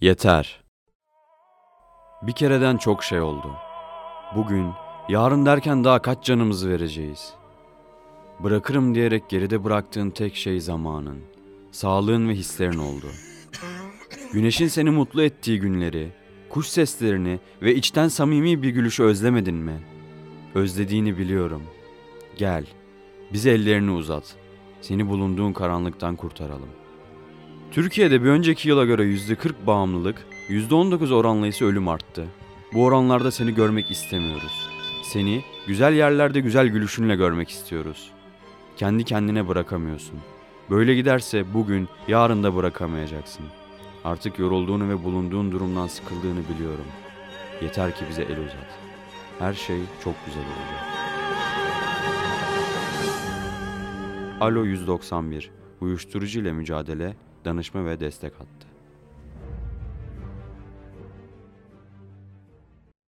Yeter. Bir kereden çok şey oldu. Bugün, yarın derken daha kaç canımızı vereceğiz? Bırakırım diyerek geride bıraktığın tek şey zamanın, sağlığın ve hislerin oldu. Güneşin seni mutlu ettiği günleri, kuş seslerini ve içten samimi bir gülüşü özlemedin mi? Özlediğini biliyorum. Gel, bize ellerini uzat. Seni bulunduğun karanlıktan kurtaralım. Türkiye'de bir önceki yıla göre %40 bağımlılık, %19 oranla ise ölüm arttı. Bu oranlarda seni görmek istemiyoruz. Seni güzel yerlerde güzel gülüşünle görmek istiyoruz. Kendi kendine bırakamıyorsun. Böyle giderse bugün, yarın da bırakamayacaksın. Artık yorulduğunu ve bulunduğun durumdan sıkıldığını biliyorum. Yeter ki bize el uzat. Her şey çok güzel olacak. Alo 191 Uyuşturucu ile mücadele, danışma ve destek hattı.